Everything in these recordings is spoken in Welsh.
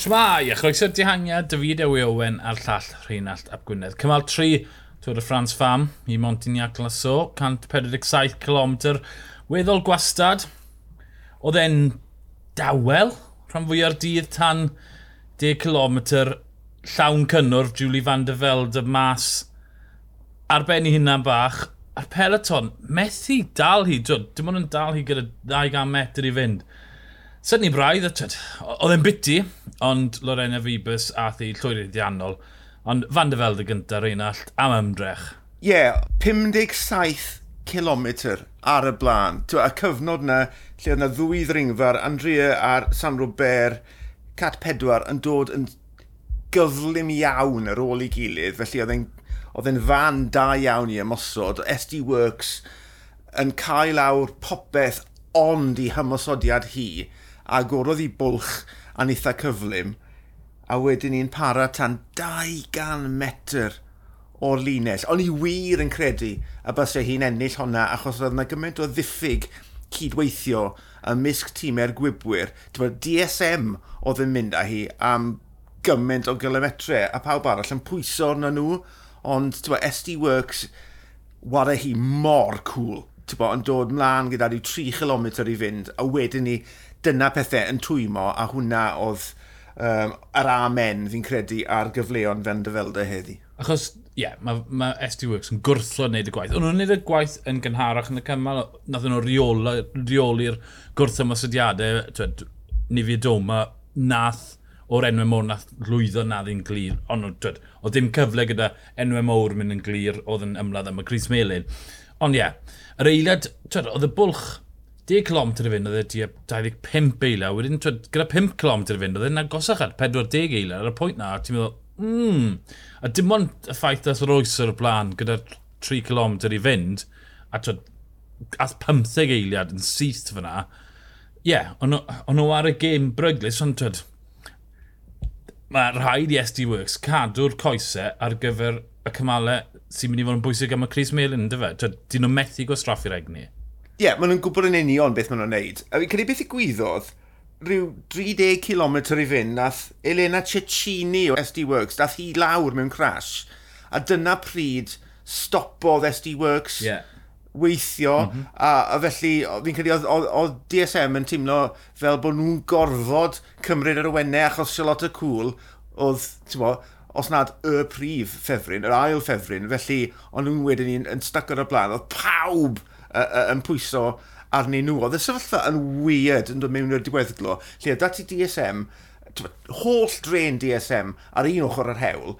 Shmai, a chroeso'r dihangiad, David Ewy Owen a'r llall Rheinald Ap Gwynedd. Cymal 3, Tŵr y Ffrans Fam, i Montignac Lasso, 147 km, weddol gwastad. Oedd e'n dawel, rhan fwy o'r dydd tan 10 km, llawn cynnwrf, Julie van der Velde mas, arbenni hynna'n bach, a'r peloton, methu dal hi, dim ond yn dal hi gyda 200 metr i fynd. Sydney Braidd, oedd e'n biti, ond Lorena Fibus a thi llwyr diannol. Ond Van de Velde gyntaf, Reinald, am ymdrech. Ie, yeah, 57 km ar y blaen. Y cyfnod na, lle oedd yna ddwy ddringfa'r Andrea a'r San Robert, Cat Pedwar, yn dod yn gyflym iawn ar ôl ei gilydd. Felly oedd e'n fan da iawn i ymosod. SD Works yn cael awr popeth ond i hymosodiad hi agorodd i bwlch a'n eitha cyflym, a wedyn ni'n para tan 200 metr o'r linell. O'n i wir yn credu y bysau hi'n ennill honna, achos roedd yna gymaint o ddiffyg cydweithio ymysg tîmau'r gwybwyr. Dyma DSM oedd yn mynd â hi am gymaint o gilometre, a pawb arall yn pwyso arno nhw, ond SD Works, wara hi mor cool, tywa, yn dod mlaen gyda rhyw 3 km i fynd, a wedyn ni dyna pethau yn twymo a hwnna oedd um, yr amen fi'n credu ar gyfleon fe'n dyfelda heddi. Achos, ie, yeah, mae ma SD Works yn gwrthlo wneud y gwaith. Ond nhw'n wneud y gwaith yn gynharach yn y cymal, nath nhw reoli'r gwrth ymwysodiadau, ni fi doma, nath o'r enwau môr nath lwyddo na ddi'n glir. Ond twed, o ddim cyfle gyda enwau môr mynd yn glir oedd yn ymladd am y Cris Melin. Ond ie, yeah, yr eiliad, twed, oedd y bwlch 10 km i fynd, oedd e 25 eila, wedyn gyda 5 km i fynd, oedd e'n agosach at 40 eila ar y pwynt na, ti'n meddwl, mmm, a dim ond y ffaith dath roes ar y blaen gyda 3 km i fynd, a twyd, ath 15 eiliad yn syth fyna, ie, yeah, ond nhw ar y gêm bryglis, ond twyd, mae rhaid i SD Works cadw'r coesau ar gyfer y cymalau sy'n mynd i fod yn bwysig am y Chris Melin, dyfe? Dyn nhw methu gwastraffu'r egni yeah, maen nhw'n gwybod yn union beth maen nhw'n neud. A fi'n credu beth i gwyddodd, rhyw 30 km i fynd, nath Elena Cecchini o SD Works, nath hi lawr mewn crash. A dyna pryd stopodd SD Works yeah. weithio, mm -hmm. a, a felly fi'n credu oedd, oedd, oedd DSM yn teimlo fel bod nhw'n gorfod cymryd yr awennau achos Charlotte Cool oedd, ti'n bo, os nad y prif ffefryn, yr ail ffefryn, felly o'n nhw'n wedyn ni'n yn styc ar y blaen, oedd pawb yn pwyso arni nhw. Oedd y sefyllfa yn weird yn dod mewn i'r diweddglo, lle dati DSM, holl dren DSM ar un ochr yr hewl,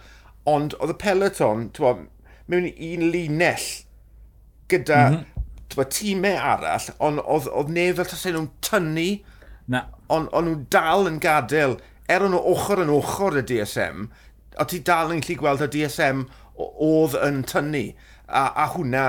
ond oedd y peloton twa, mewn un linell gyda mm -hmm. tîmau arall, ond oedd, oedd neb fel tasau nhw'n tynnu, ond on nhw'n dal yn gadael, er o'n ochr yn ochr y DSM, o ti dal yn gallu gweld y DSM oedd yn tynnu, a, a hwnna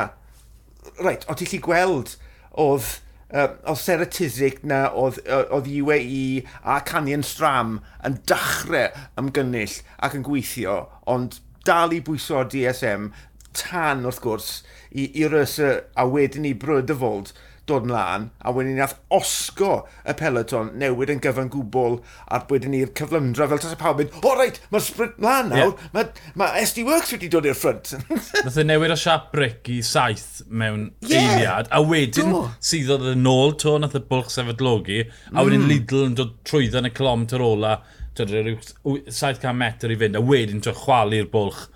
reit, o ti'n lli gweld oedd uh, o Seretisig na oedd, oedd UAE a Canyon Stram yn dachrau ymgynnull ac yn gweithio, ond dal i bwyso DSM tan wrth gwrs i, i rysa a wedyn i Bryd y Brydfold dod mlaen, a wedyn ni nath osgo y peloton newid yn gyfan gwbl, a wedyn ni'r cyflymdra fel tas y pawb mynd, o oh, reit, mae'r sprint mlaen nawr, yeah. mae ma SD Works wedi dod i'r ffrant. nath e newid o siap bric i saith mewn yeah. eiliad, a wedyn Do. sydd oedd y nôl to nath y bwlch sefydlogi, a wedyn mm. Lidl yn dod trwyddo yn y kilometr ola, 700 metr i fynd, a wedyn chwalu'r bwlch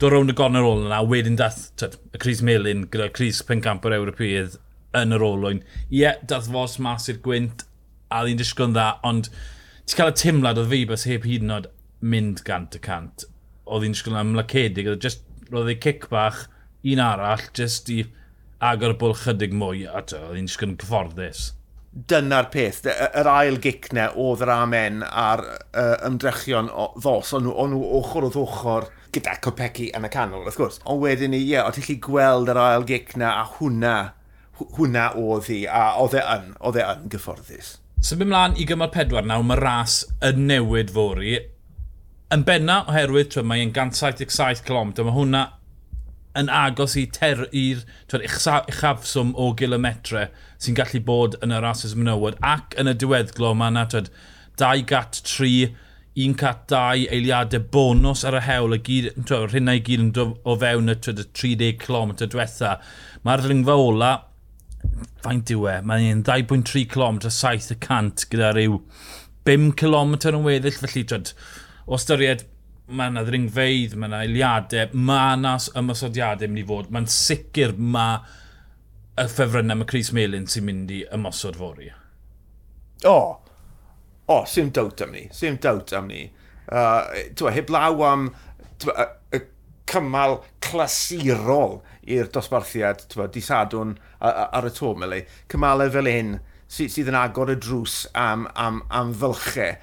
dod rownd y gornel ôl yna, wedyn dath y Cris Melin gyda Cris Pencampo'r Ewropydd yn yr olwyn. Ie, yeah, dath fos mas i'r gwynt, a ddi'n disgwyl dda, ond ti'n cael y timlad o fi bys heb hyd yn oed mynd gant y cant. Oedd hi'n disgwyl yn ymlacedig, oedd just, roedd ei cic bach, un arall, just i agor y bwl chydig mwy, a oedd hi'n disgwyl yn cyfforddus. Dyna'r peth, yr ail gic na oedd yr amen ar uh, ymdrechion o, fos, ond o'n nhw ochr oedd ochr gyda Copecki yn y canol, wrth gwrs. Ond wedyn ni, ie, yeah, oedd ti'n gweld yr ail gic na a hwnna hwnna oedd hi, a oedd e yn, oedd e yn gyfforddus. So byd mlaen i gymal pedwar nawr, mae ras yn newid fori. Yn benna oherwydd, twyd, mae'n 177 km, mae hwnna yn agos i ter i'r uchafswm o gilometre sy'n gallu bod yn y rases mynywod ac yn y diweddglo mae yna 2 gat 3 1 cat 2 eiliadau bonus ar y hewl y gyd, twyd, rhynna i gyd yn o fewn y 30 km diwetha. Mae'r ddringfa ola faint yw e? Mae'n 2.3 km 7 y cant gyda rhyw 5 km yn weddill, felly dryd, o styried mae yna ddringfeidd, mae yna eiliadau, mae yna ymosodiadau mynd i fod. Mae'n sicr mae y ffefrynnau mae Chris Melin sy'n mynd i ymosod fori. O, oh. o, oh, sy'n dawt am ni, sy'n dawt am ni. Uh, Twa, heb law am... Twa, uh, cymal clasurol i'r dosbarthiad, ti'n di ar y to, mele. Cymalau fel hyn, sydd yn agor y drws am, am, am fylchau.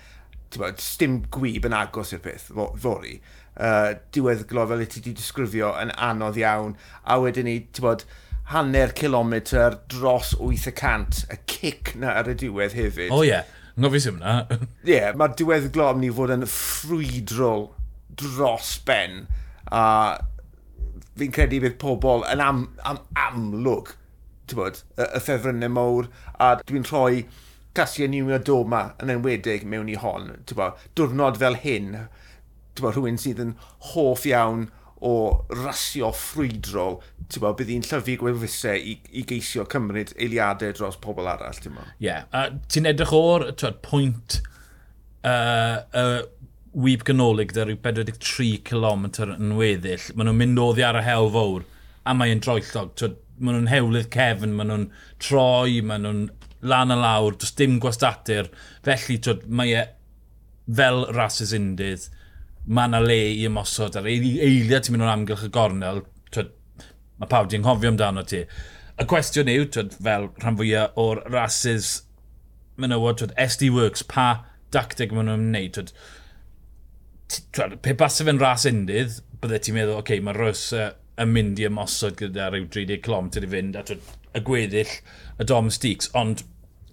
Dim gwyb yn agos i'r peth, fori. Uh, diweddglo fel y ti wedi disgrifio yn anodd iawn, a wedyn ni, ti bod, hanner kilometr dros 800, y cic na ar y diwedd hefyd. O oh, ie, yeah. ngofis yw'n na. Ie, yeah, mae'r diweddglo am ni fod yn ffrwydrol dros ben A fi'n credu bydd pobl yn am, am, amlwg bod, y, y ffefrynnau mawr a dwi'n rhoi clasio niwio doma yn enwedig mewn i hon. Bod, diwrnod fel hyn, bod, rhywun sydd yn hoff iawn o rasio ffrwydrol, ti'n bod, bydd hi'n llyfu gwefusau i, i geisio cymryd eiliadau dros pobl arall. Ie, yeah. a ti'n edrych o'r pwynt uh, uh, wyb ganolig da rhyw 43 km yn weddill. Maen nhw'n mynd oddi ar y hewl fawr a mae'n droellog. Maen nhw'n hewlydd cefn, maen nhw'n troi, maen nhw'n lan a lawr, does dim gwastadur. Felly twyd, mae e fel rhasys undydd, mae yna le i ymosod ar eiliad ti'n mynd o'r amgylch y gornel, twyd, mae pawb di'n nghofio amdano ti. Y cwestiwn yw, twyd, fel rhan fwyaf o'r rhasys menywod, twyd, SD Works, pa dacteg maen nhw'n wneud. Twyd, pe basa fe'n ras undydd, bydde ti'n meddwl, oce, okay, mae Rws uh, yn mynd i ymosod gyda rhyw 30 km i fynd, a twyd, y gweddill y Dom Steaks, ond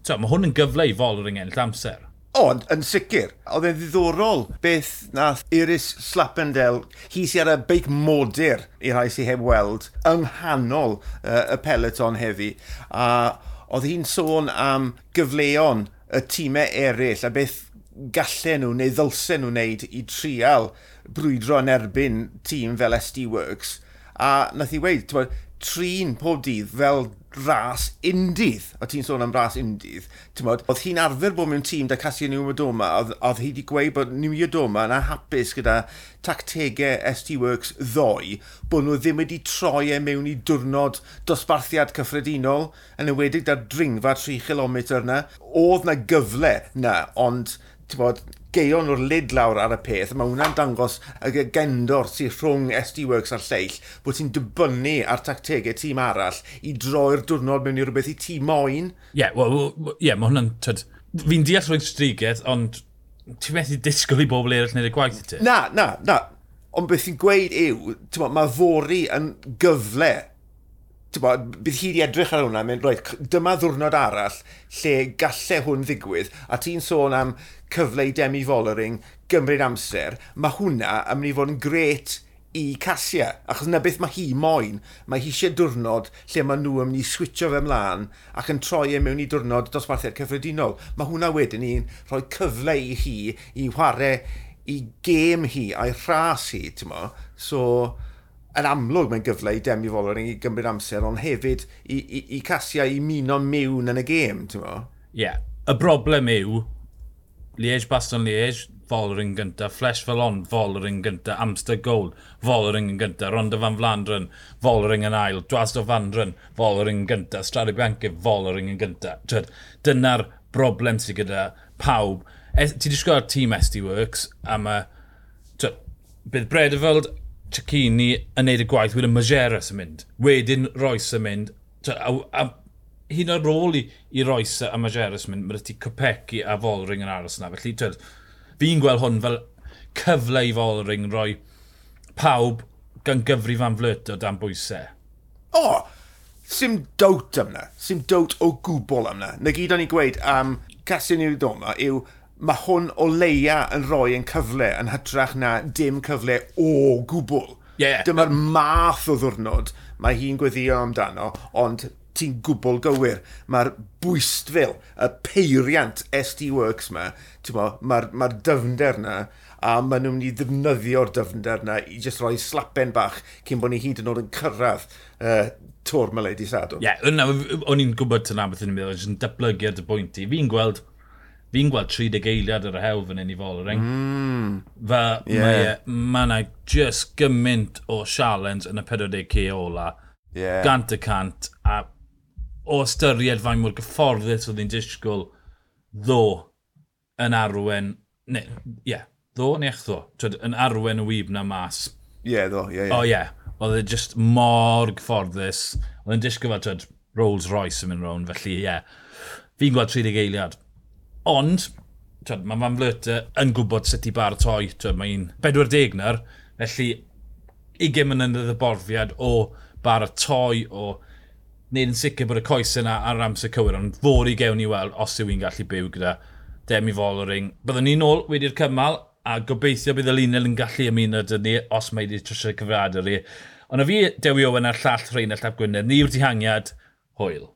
twa, mae hwn yn gyfle i fol yr enghell amser. Ond, yn sicr, oedd e'n ddiddorol beth nath Iris Slappendel, hi sy'n ar y beic modur i rhai sy'n heb weld, yng nghanol uh, y peleton heddi. A oedd hi'n sôn am gyfleon y tîmau eraill a beth gallen nhw neu ddylsen nhw wneud i trial brwydro yn erbyn tîm fel SD Works. A nath i weid, bod, trin pob dydd fel ras undydd, o ti'n sôn am ras undydd, ti'n bod, oedd hi'n arfer bod mewn tîm da Cassia New Adoma, oedd, oedd hi wedi gweud bod New Adoma yn hapus gyda tactegau ST Works ddoe, bod nhw ddim wedi troi e mewn i diwrnod dosbarthiad cyffredinol, yn ywedig da'r dringfa 3 km yna. Oedd na gyfle na, ond bod, geion o'r lid lawr ar y peth, mae hwnna'n dangos y gendor sy'n rhwng SD Works a'r lleill, bod ti'n dibynnu ar tactegau tîm arall i droi'r diwrnod mewn i rhywbeth i tîm moyn. Ie, yeah, well, yeah, mae hwnna'n... Fi'n deall rwy'n strigedd, ond ti'n methu disgwyl i bobl eraill wneud y gwaith i ti? Na, na, na. Ond beth i'n gweud yw, mae fori yn gyfle bod, bydd hi wedi edrych ar hwnna, mynd, roed, dyma ddwrnod arall lle gallai hwn ddigwydd, a ti'n sôn am cyfle i Demi Follering gymryd amser, mae hwnna yn mynd i fod yn gret i Casia, achos yna beth mae hi moyn. Mae hi eisiau diwrnod lle mae nhw yn mynd i switcho fe mlaen ac yn troi e mewn i diwrnod dosbarthiad cyffredinol. Mae hwnna wedyn ni'n rhoi cyfle i hi i chwarae i gêm hi a'i rhas hi, ti'n mo. So, yn amlwg mae'n gyfle i Demi Follering i gymryd amser, ond hefyd i, i, i Casia i muno mewn yn y gêm, ti'n mo? Ie. Yeah. Y broblem yw, Liege, Baston Liege, Follering gynta, Flesh Fallon, Follering gynta, Amster Gold, Follering yn gynta, Ronda Van Flandren, Follering yn ail, Dwasdo Fandren, Follering yn gynta, Strade Bianca, Follering yn gynta. Dyna'r broblem sydd gyda pawb. E, ti wedi sgwrdd tîm SD Works am mae... Bydd Bredefeld Cicchini yn neud y gwaith, wedyn Majeras yn mynd. Wedyn Roes yn mynd. A, a, a hyn o'r rôl i, i Roes a Majeras mynd, mae'n ti Copecki a Folring yn aros yna. Felly, twyd, fi'n gweld hwn fel cyfle i Folring roi pawb gan gyfri fan flyto dan bwysau. O, oh, sim dowt amna. Sim dowt o gwbl am Na gyd o'n i gweud am um, Cassian Iwdoma yw mae hwn o leia yn rhoi yn cyfle yn hytrach na dim cyfle o gwbl. Yeah. Dyma'r math o ddwrnod mae hi'n gweddio amdano, ond ti'n gwbl gywir. Mae'r bwystfil, y peiriant ST Works ma, mae'r ma, dyfnder na, a maen nhw'n mynd i ddefnyddio'r dyfnder na i jyst rhoi slapen bach cyn bod ni hyd yn oed yn cyrraedd uh, tor Milady Sadwr. Ie, yeah, o'n i'n gwybod tyna beth yn meddwl, yn datblygu ar dy bwynt i. Fi'n gweld fi'n gweld 30 eiliad ar y hewl fan hyn i fol ring. Mm. Fe, yeah. mae e, yna just gymaint o sialens yn y 40 ola. Yeah. Gant y cant. A o ystyried fain mor gyfforddus oedd hi'n disgwyl ddo yn arwen, ne, ie, yeah, ddo neu eich ddo, Twyd, yn arwen y wyb na mas. Ie, yeah, ddo, ie, yeah, ie. Yeah. O, ie, yeah. oedd e just mor gyfforddus. Oedd e'n disgwyl fel, Rolls Royce yn mynd rown, felly, ie. Yeah. Fi'n gweld 30 eiliad Ond, twyd, mae Van Flöte yn gwybod sut i baratoi. Mae'n 40 nawr, felly 20 mynydd y borfiad o baratoi, o wneud yn sicr bod y coes yna ar amser cywir, ond fod i gewn i weld os yw i'n gallu byw gyda Demi Follering. Byddwn ni'n ôl wedi'r cymal, a gobeithio bydd y linel yn gallu ymuno dyn ni os mae wedi trysio cyfrifiadur i. Ond o fi, Dewi Owen a'r llall Rheinald Llap Gwynedd, ni yw'r dihangiad, hwyl.